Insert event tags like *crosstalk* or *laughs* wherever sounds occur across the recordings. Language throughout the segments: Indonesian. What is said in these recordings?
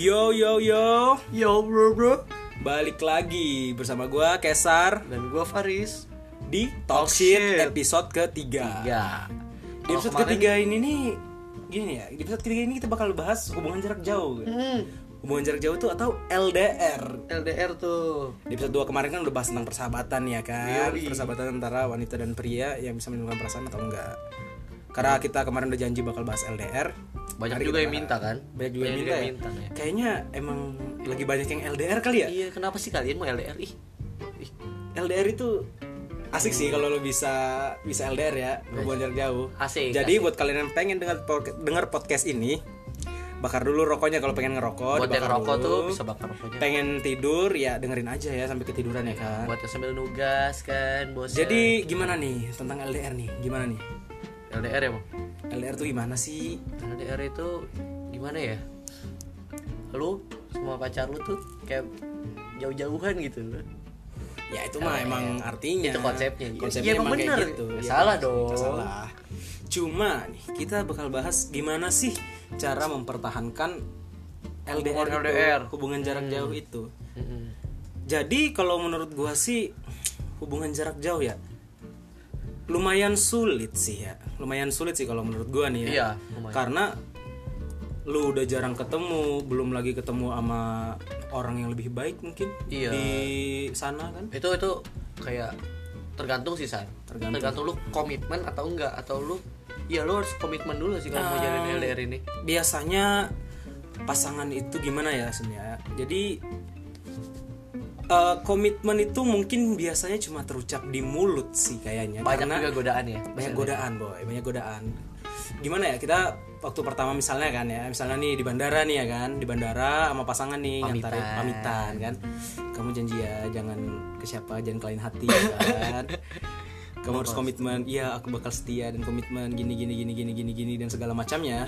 Yo yo yo, Yo bro bro balik lagi bersama gua Kesar Dan gue Faris di Talk Shit Shit. episode ketiga. Ya Di episode ketiga ini nih gini ya, di episode ketiga ini kita bakal bahas hubungan jarak jauh. hmm, Hubungan jarak jauh tuh atau LDR. LDR tuh Di episode 2 kemarin kan udah bahas tentang persahabatan ya kan. Persahabatan antara wanita dan pria yang bisa menimbulkan perasaan atau enggak. Karena kita kemarin udah janji bakal bahas LDR. Banyak juga yang minta kan Banyak juga yang minta, ya? ya. Kayaknya emang lagi banyak yang LDR kali ya? Iya kenapa sih kalian mau LDR ih Ih, LDR itu asik sih kalau lo bisa bisa LDR ya hubungan jarak jauh. Asik, Jadi asik. buat kalian yang pengen dengar dengar podcast ini, bakar dulu rokoknya kalau pengen ngerokok. Buat yang dibakar rokok dulu. tuh bisa bakar rokoknya Pengen tidur ya dengerin aja ya sampai ketiduran ya kan. Buat yang sambil nugas kan bosan Jadi gimana nih tentang LDR nih? Gimana nih? LDR ya bang LDR tuh gimana sih? LDR itu gimana ya Lu sama pacar lu tuh kayak jauh-jauhan gitu loh Ya itu mah emang artinya. Itu konsepnya. Konsepnya Ya, emang emang kayak bener. gitu. Ya, salah dong. salah. Cuma nih kita bakal bahas gimana sih cara mempertahankan LDR, Hubungan itu, LDR. hubungan jarak jauh itu. Mm-mm. Jadi kalau menurut gua sih hubungan jarak jauh ya lumayan sulit sih ya. Lumayan sulit sih kalau menurut gua nih ya. Iya, lumayan. Karena lu udah jarang ketemu, belum lagi ketemu sama orang yang lebih baik mungkin Iya. di sana kan. itu itu kayak tergantung sih san Tergantung. lu komitmen atau enggak atau lu iya lu harus komitmen dulu sih kalau mau Um, jalin LDR ini biasanya pasangan itu gimana ya sebenarnya jadi eh, komitmen itu mungkin biasanya cuma terucap di mulut sih kayaknya. Banyak karena juga godaan ya banyak godaan boy. Banyak godaan. Gimana ya kita waktu pertama misalnya kan ya misalnya nih di bandara nih ya kan di bandara sama pasangan nih Pamitan. ngantarin pamitan. kan. Kamu janji ya jangan ke siapa jangan kalian hati ya *laughs* kan. Kamu harus komitmen iya aku bakal setia dan komitmen gini gini gini gini gini gini dan segala macamnya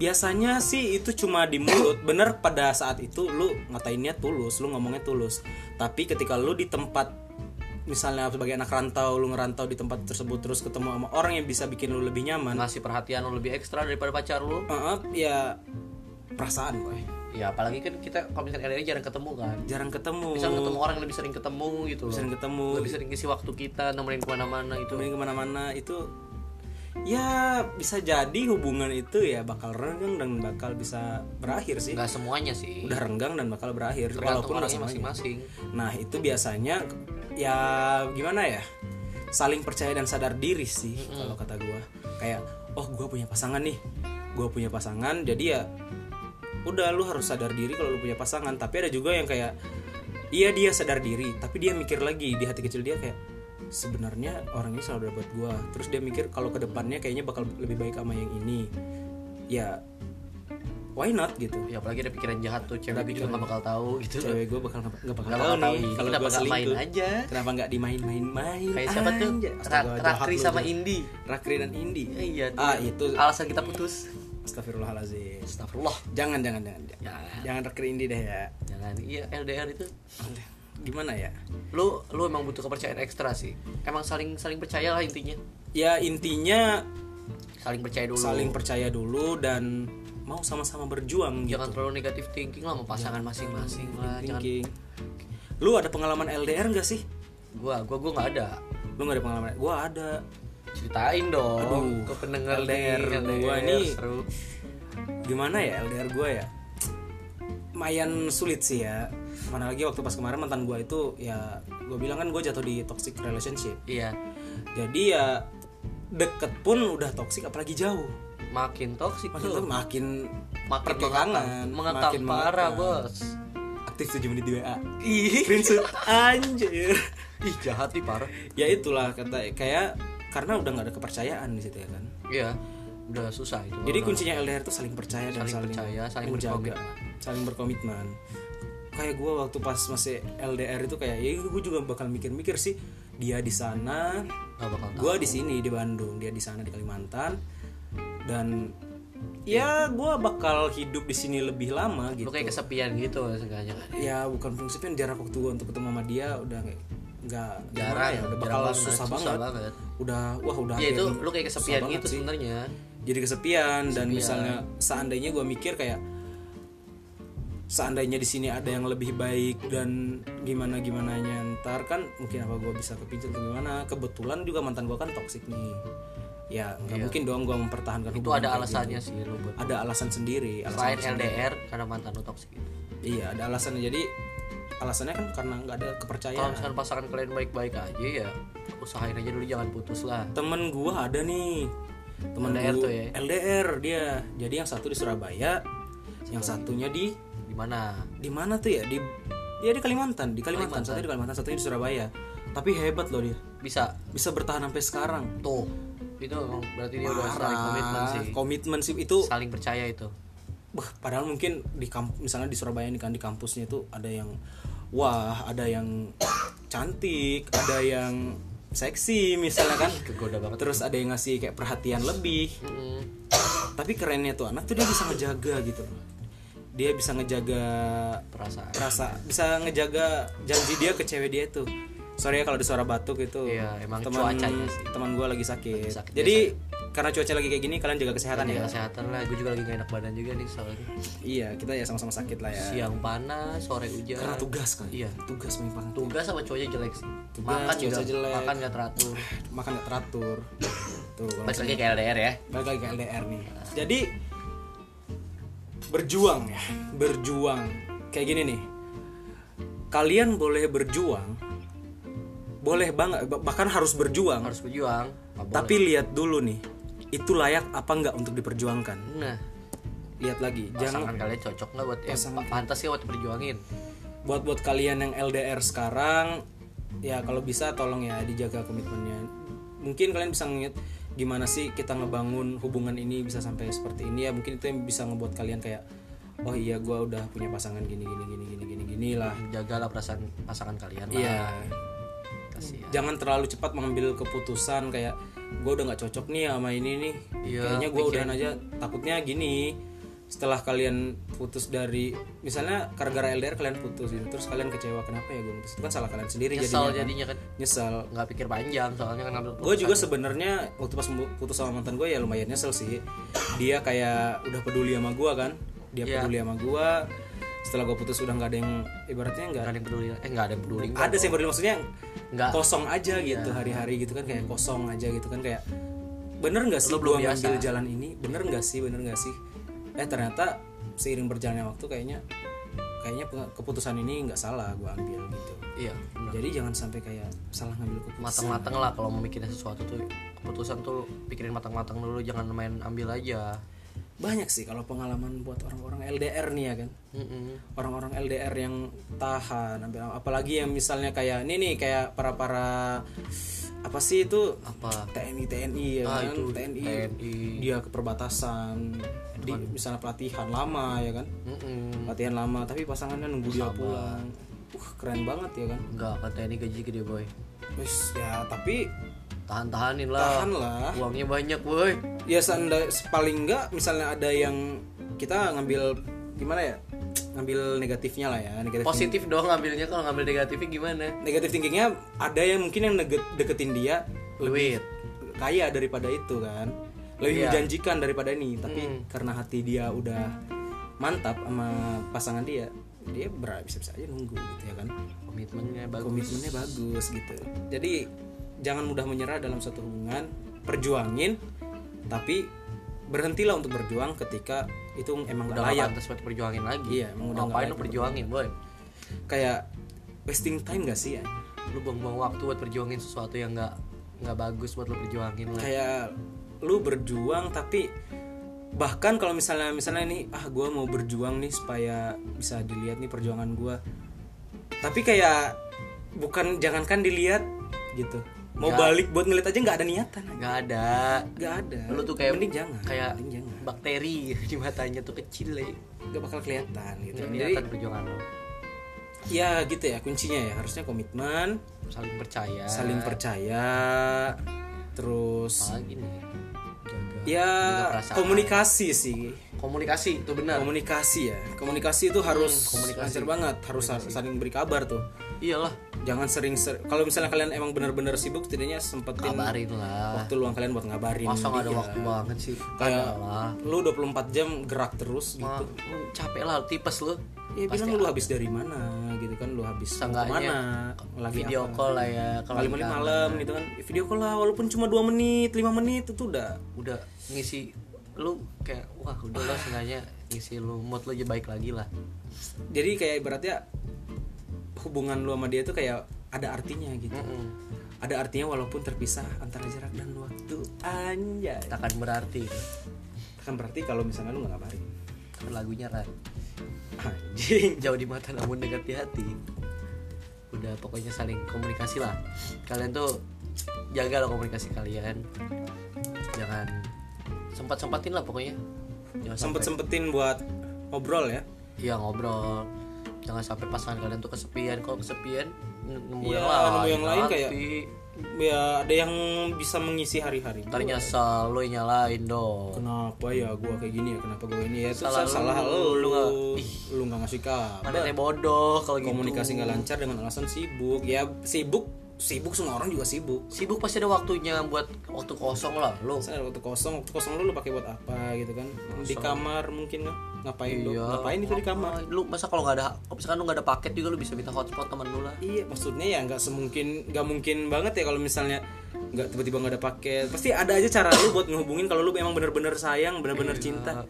biasanya sih itu cuma di mulut. *coughs* Bener pada saat itu lu ngatainnya tulus lu ngomongnya tulus. Tapi ketika lu di tempat misalnya sebagai anak rantau lu ngerantau di tempat tersebut terus ketemu sama orang yang bisa bikin lu lebih nyaman. Ngasih perhatian lu lebih ekstra daripada pacar lu. Maaf ya perasaan boy. Ya apalagi kan kita kalau misalkan LDR jarang ketemu kan. Jarang ketemu. Bisa ketemu orang yang lebih sering ketemu gitu loh. sering ketemu. Lebih sering isi waktu kita nemenin ke mana-mana itu kemudian ke mana-mana itu ya bisa jadi hubungan itu ya bakal renggang dan bakal bisa berakhir sih. Nggak semuanya sih. Udah renggang dan bakal berakhir tergantung orangnya semuanya. masing-masing. Nah itu biasanya ya gimana ya? Saling percaya dan sadar diri sih kalau kata gua. Kayak oh gua punya pasangan nih. Gua punya pasangan. Jadi ya udah lu harus sadar diri kalau lu punya pasangan. Tapi ada juga yang kayak iya dia sadar diri tapi dia mikir lagi di hati kecil dia kayak sebenarnya orang ini selalu ada buat gua. Terus dia mikir kalau ke depannya kayaknya bakal lebih baik sama yang ini. Ya why not gitu. Ya apalagi ada pikiran jahat tuh cewek juga nggak bakal tahu gitu. cewek gue bakal nggak bakal tahu bakal tahu nih. ih, kalau gue nggak main selingkuh aja? kenapa nggak dimain-main-main kayak siapa tuh? Ra- Rakri sama. Indi. Rakri dan Indi. Ya, iya ah itu. Alasan kita putus. Astagfirullahaladzim Astagfirullah jangan jangan jangan. Jangan, Jangan. jangan Rakri Indi deh ya. Jangan. Iya LDR itu gimana ya? Lu lu emang butuh kepercayaan ekstra sih. Emang saling saling percaya lah intinya. Ya intinya saling percaya dulu. saling percaya dulu dan mau sama-sama berjuang gitu. jangan terlalu negatif thinking lah sama pasangan masing-masing lah jangan lu ada pengalaman LDR gak sih? Gua gua gua nggak ada. Lu gak ada pengalaman? Gua ada. Ceritain dong Aduh, ke pendengar LDR nih, gua LDR, nih. seru. gimana ya LDR gue ya? Lumayan sulit sih ya mana lagi waktu pas kemarin mantan gue itu ya gue bilang kan gue jatuh di toxic relationship. Iya. Jadi ya deket pun udah toxic apalagi jauh. Makin toksik makin tuh makin makin mengekang mengekang makin parah mengekang. bos. Aktif 7 menit di WA ih. Screenshot anjir. Ih jahat nih parah. Ya itulah kata kayak karena udah nggak ada kepercayaan di situ ya kan? Iya. Udah susah itu jadi kuncinya LDR tuh saling percaya dan Saling saling, percaya, saling menjaga. berkomitmen. saling berkomitmen kayak gue waktu pas masih LDR itu kayak ya gue juga bakal mikir-mikir sih dia di sana gue di sini di Bandung dia di sana di Kalimantan. Dan ya gue bakal hidup di sini lebih lama gitu. lu kayak kesepian gitu sengaja ya bukan prinsipnya jarak waktu gue untuk ketemu sama dia udah kayak nggak jarang gimana ya udah jarang bakal banget, susah, banget. udah wah udah ya itu lu kayak susah kesepian gitu sebenarnya. Jadi kesepian, dan misalnya seandainya gue mikir kayak seandainya di sini ada yang lebih baik dan gimana gimana ntar kan mungkin apa gue bisa kepincut atau gimana kebetulan juga mantan gue kan toksik nih ya nggak mungkin dong gue mempertahankan Iya. itu ada alasannya gitu. sih lu buat ada alasan sendiri alasan selain LDR karena mantan lu toksik gitu. iya ada alasannya jadi alasannya kan karena nggak ada kalau kepercayaan misalkan pasangan kalian baik-baik aja ya usahain aja dulu jangan putus lah temen gua ada nih temen LDR gua- tuh ya? LDR dia jadi yang satu di Surabaya yang satunya di di mana? Di mana tuh ya? Di ya di Kalimantan. Di Kalimantan, satu di Kalimantan satunya di Surabaya. Tapi hebat loh dia. Bisa. Bisa bertahan sampai sekarang. Tuh. Itu berarti dia udah saling komitmen sih. Komitmen sih. Itu saling percaya itu. Wah, padahal mungkin di kamp misalnya di Surabaya ini kan di kampusnya itu ada yang wah ada yang cantik ada yang seksi misalnya kan. Kegoda banget terus ada yang ngasih kayak perhatian lebih. Mm, tapi kerennya tuh anak tuh dia bisa ngejaga gitu dia bisa ngejaga perasaan. rasa bisa ngejaga janji dia ke cewek dia tuh sorry ya kalau di suara batuk itu. Iya, emang teman cuacanya sih. teman gue lagi sakit, sakit jadi karena cuaca lagi kayak gini kalian jaga kesehatan jaga ya. kesehatan lah. Gue juga lagi gak enak badan juga nih soalnya iya kita ya sama-sama sakit lah ya. Siang panas sore hujan. Karena tugas kan? Iya. tugas memang tugas sama cuaca jelek sih. Tugas, makan juga jelek. makan gak teratur. *sighs* Makan gak teratur. Tuh balik lagi ke LDR ya. Balik lagi ke LDR nih. Jadi berjuang ya berjuang. Kayak gini nih. Kalian boleh berjuang boleh banget bah- bahkan harus berjuang. Harus berjuang. Nggak boleh. tapi lihat dulu nih itu layak apa nggak untuk diperjuangkan? Nah. Lihat lagi jangan pasangan kalian cocok nggak buat eh, Pasangan- pantas sih buat perjuangin buat buat kalian yang LDR sekarang ya kalau bisa tolong ya dijaga komitmennya. Mungkin kalian bisa ngeliat gimana sih kita ngebangun hubungan ini bisa sampai seperti ini ya? Mungkin itu yang bisa ngebuat kalian kayak oh iya gua udah punya pasangan gini gini gini gini gini gini lah. Jagalah perasaan pasangan kalian lah. Iya. Kasih jangan terlalu cepat mengambil keputusan kayak gue udah nggak cocok nih sama ini nih. Iya, kayaknya gue udahan aja takutnya gini setelah kalian putus dari misalnya gara-gara LDR kalian putus gitu terus kalian kecewa kenapa ya gue putus? Itu kan salah kalian sendiri nyesal jadinya kan. jadinya kan. Nyesal nggak pikir panjang soalnya kan ngambil gue juga sebenarnya waktu pas putus sama mantan gue ya lumayan nyesel sih. Dia kayak udah peduli sama gue kan? Dia Iya. peduli sama gue setelah gue putus udah nggak ada yang ibaratnya nggak ada yang peduli eh nggak ada yang peduli ada sih yang peduli maksudnya nggak. kosong aja gitu hari-hari gitu kan kayak kosong aja gitu kan kayak bener nggak sih biasa. ngambil jalan ini? Bener nggak sih? Bener nggak sih eh ternyata seiring berjalannya waktu kayaknya kayaknya keputusan ini nggak salah gua ambil gitu. Iya benar. jadi jangan sampai kayak salah ngambil keputusan. Matang-matang lah kalau mau mikirin sesuatu tuh keputusan tuh pikirin matang-matang dulu jangan main ambil aja. Banyak sih kalau pengalaman buat orang-orang LDR nih ya kan? Orang-orang LDR yang tahan apalagi yang misalnya kayak ini nih kayak para para apa sih itu? Apa? TNI TNI ya Ah, kan? itu TNI, TNI. dia ke perbatasan di misalnya pelatihan lama ya kan? Mm-mm. pelatihan lama tapi pasangannya nunggu dia pulang. Uh keren banget ya kan? Enggak kata ini gaji gede boy. Wis ya tapi tahan-tahanin lah. Tahan lah uangnya banyak boy. Ya seandai paling enggak misalnya ada yang kita ngambil gimana ya? Ngambil negatifnya lah ya negatif positif dong ngambilnya. Kalau ngambil negatifnya gimana? Negatif thinkingnya ada yang mungkin yang deketin dia duit. kaya daripada itu kan lebih Iya. menjanjikan daripada ini tapi karena hati dia udah mantap sama pasangan dia dia ber- bisa-bisa aja nunggu gitu ya kan? Komitmennya bagus. Komitmennya bagus gitu. Jadi jangan mudah menyerah dalam satu hubungan perjuangin tapi berhentilah untuk berjuang ketika itu emang udah layak. pantas buat perjuangin lagi. Iya, emang udah ngapain lu perjuangin boy? Kayak wasting time gak sih ya? Lu buang-buang waktu buat perjuangin sesuatu yang nggak nggak bagus buat lu perjuangin lah. Kayak lu berjuang tapi bahkan kalau misalnya misalnya nih ah gue mau berjuang nih supaya bisa dilihat nih perjuangan gue tapi kayak bukan jangankan dilihat gitu. Mau Nggak. balik buat ngeliat aja nggak ada niatan. Nggak ada. Nggak ada. Lu tuh kayak mending jangan kayak mending jangan. bakteri *laughs* di matanya tuh kecil ya nggak bakal kelihatan gitu. Jadi kelihatan perjuangan lu. Ya gitu ya kuncinya ya. Harusnya komitmen. Saling percaya. Saling percaya. Terus apalagi nih ya komunikasi sih. Komunikasi itu benar. Komunikasi ya. Komunikasi itu harus Hmm, komunikasi. lancar banget harus sa- saling beri kabar tuh. Iyalah. Jangan sering ser- kalau misalnya kalian emang benar-benar sibuk setidaknya sempetin kabarin lah. waktu luang kalian buat ngabarin. Masa nggak ada dia. waktu banget sih? Kayak lah. lu 24 jam gerak terus Ma, gitu. lu capek lah tipes lu. Ya Pasti bilang lu habis dari mana gitu kan lu habis ke mana? Lagi video apa? call lah ya kalau di malam gitu kan. Video call lah walaupun cuma dua menit lima menit itu udah udah ngisi. Lu kayak wah udah lah seenggaknya ngisi lu mood lu aja baik lagi lah. Jadi kayak ibaratnya hubungan lu sama dia tuh kayak ada artinya gitu. Mm-mm. ada artinya walaupun terpisah antara jarak dan waktu. Anjay. Takkan berarti. Kan berarti kalau misalnya lu nggak ngabarin lagunya kan. Anjing *laughs* jauh di mata namun dekat di hati. Udah pokoknya saling komunikasi lah. Kalian tuh jaga lah komunikasi kalian. Jangan sempat sempatin lah pokoknya. Jangan sempet sempetin buat ngobrol ya? Iya ngobrol. Jangan sampai pasangan kalian tuh kesepian. Kalau kesepian nemu Iya, yang lain nemu yang lain kayak-. Ya ada yang bisa mengisi hari-hari. Ntar nyesel lu nyalain dong. Kenapa ya gua kayak gini ya? Kenapa gua ini ya? Itu Salah salah, salah lu, lu lu. nggak- lu nggak ngasih kabar. Mana teh bodoh kalau gitu. Komunikasi nggak lancar dengan alasan sibuk. Ya sibuk. Sibuk semua orang juga sibuk. Sibuk pasti ada waktunya buat waktu kosong lah Saya ada waktu kosong, waktu kosong lu lu pakai buat apa gitu kan? Di kamar mungkin nggak? Ngapain lu? Iya. Ngapain itu di kamar? Lu masa kalau nggak ada kalau misalkan lu nggak ada paket juga lu bisa minta hotspot teman lu lah Iya, maksudnya ya nggak semungkin, nggak mungkin banget ya kalau misalnya nggak tiba-tiba nggak ada paket. Pasti ada aja cara lu buat ngehubungin kalau lu emang bener-bener sayang, bener-bener cinta.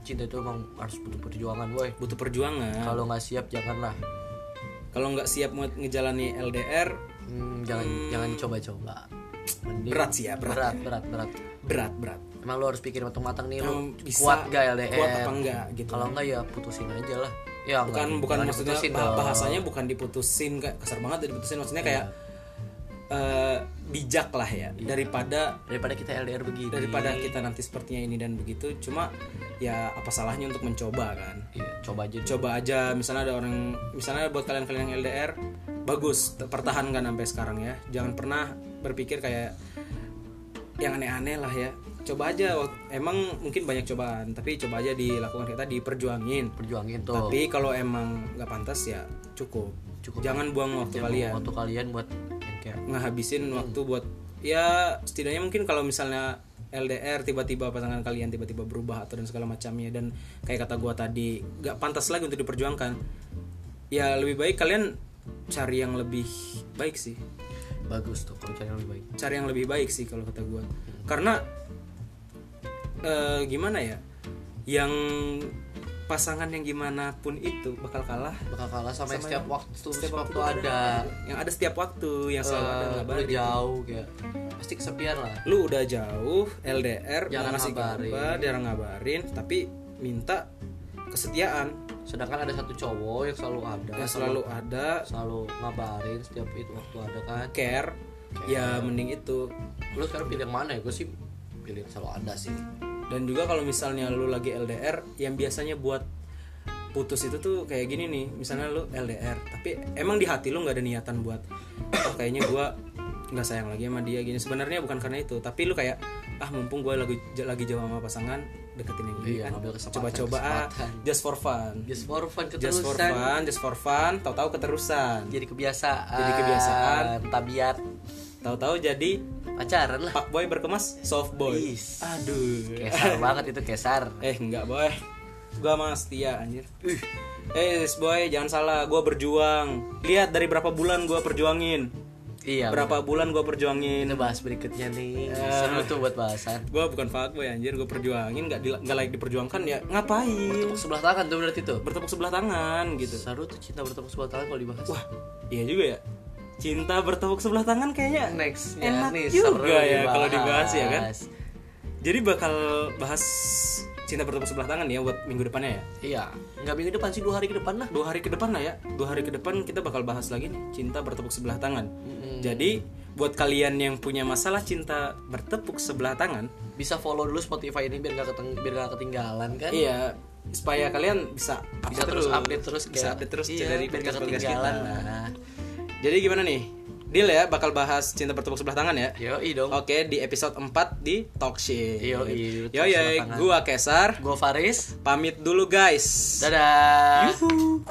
cinta itu emang harus butuh perjuangan boy Butuh perjuangan. kalau nggak siap janganlah Kalau nggak siap mau ngejalani LDR, Hmm, jangan jangan coba-coba berat sih ya, berat. berat berat berat Berat, berat. Emang lu harus pikir matang-matang nih lu bisa kuat gak LDR kuat apa enggak gitu. kalau enggak ya putusin aja lah. Ya bukan enggak, bukan maksudnya dong. bahasanya bukan diputusin kayak kasar banget diputusin. Maksudnya kayak eh, bijak lah ya. Daripada daripada kita LDR begini. daripada kita nanti sepertinya ini dan begitu. Cuma ya apa salahnya untuk mencoba kan? Iya, coba aja dulu. coba aja. Misalnya ada orang misalnya buat kalian-kalian yang LDR bagus. Pertahankan sampai sekarang ya. Jangan pernah berpikir kayak yang aneh-aneh lah ya coba aja emang mungkin banyak cobaan tapi coba aja dilakukan kita diperjuangin perjuangin. Tuh. Tapi kalau emang nggak pantas ya cukup. Cukup. jangan buang waktu kalian. waktu kalian buat ngehabisin waktu buat ya setidaknya mungkin kalau misalnya LDR tiba-tiba pasangan kalian tiba-tiba berubah atau dan segala macamnya dan kayak kata gua tadi nggak pantas lagi untuk diperjuangkan. Ya lebih baik kalian cari yang lebih baik sih. Bagus tuh kalau cari yang lebih baik. Cari yang lebih baik sih kalau kata gua. Karena eh, gimana ya? Yang pasangan yang gimana pun itu bakal kalah. Bakal kalah sama, yang Sama setiap yang- waktu setiap setiap waktu waktu tuh ada. yang ada setiap waktu yang selalu ada Eh, lu ngabarin jauh kayak pasti kesepian lah. Lu udah jauh LDR Jarang nggak ngasih ngabarin. kabar jarang ngabarin tapi minta kesetiaan. Sedangkan ada satu cowok yang selalu ada yang selalu ada. selalu ngabarin setiap itu waktu ada kan. Care. Ya mending itu. Lu sekarang pilih yang mana ya? Gue sih pilih selalu ada sih. Dan juga kalau misalnya lu lagi LDR yang biasanya buat putus itu tuh kayak gini nih. Misalnya lu LDR tapi emang di hati lu nggak ada niatan buat oh kayaknya gua nggak sayang lagi sama dia gini. Sebenarnya bukan karena itu tapi lu kayak ah mumpung gua lagi lagi jauh sama pasangan deketin yang ini Iya, kan. coba-coba ah just for fun. Just for fun just for keterusan. fun just for fun tahu-tahu keterusan. Jadi kebiasaan. Jadi kebiasaan. tabiat tahu-tahu jadi pacaran lah. Pak boy berkemas soft boy. Is. aduh. Kesar *laughs* banget itu kesar. Eh enggak boy. Gua mah setia anjir. Eh yes, boy jangan salah. Gua berjuang. Lihat dari berapa bulan gua perjuangin. Iya Berapa bulan gua perjuangin. Kita bahas berikutnya nih. Eh. seru tuh buat bahasan. Gua bukan fuckboy anjir. Gua perjuangin Gak, di, gak like diperjuangkan ya Ngapain? Tepuk sebelah tangan tuh berarti tuh. Bertepuk sebelah tangan gitu. Seru tuh cinta bertepuk sebelah tangan kalau dibahas. Wah iya juga ya Cinta bertepuk sebelah tangan kayaknya next Enak nih juga ya kalau dibahas ya kan. Jadi bakal bahas Cinta bertepuk sebelah tangan ya Buat minggu depannya ya? Iya nggak minggu depan sih dua hari ke depan lah. Dua hari ke depan lah ya. Dua hari ke depan kita bakal bahas lagi nih cinta bertepuk sebelah tangan. Jadi buat kalian yang punya masalah cinta bertepuk sebelah tangan bisa follow dulu Spotify ini biar nggak keteng biar nggak ketinggalan kan? Iya supaya kalian bisa bisa terus update terus bisa kayak update terus iya, dari biar nggak podcast kita. ketinggalan. Nah jadi gimana nih? Deal ya bakal bahas cinta bertepuk sebelah tangan ya? Yo dong. Oke di episode 4 di Talk Shit. Yo sebelah tangan. gua Kesar. Gue Faris. Pamit dulu guys. Dadah. Yuhu.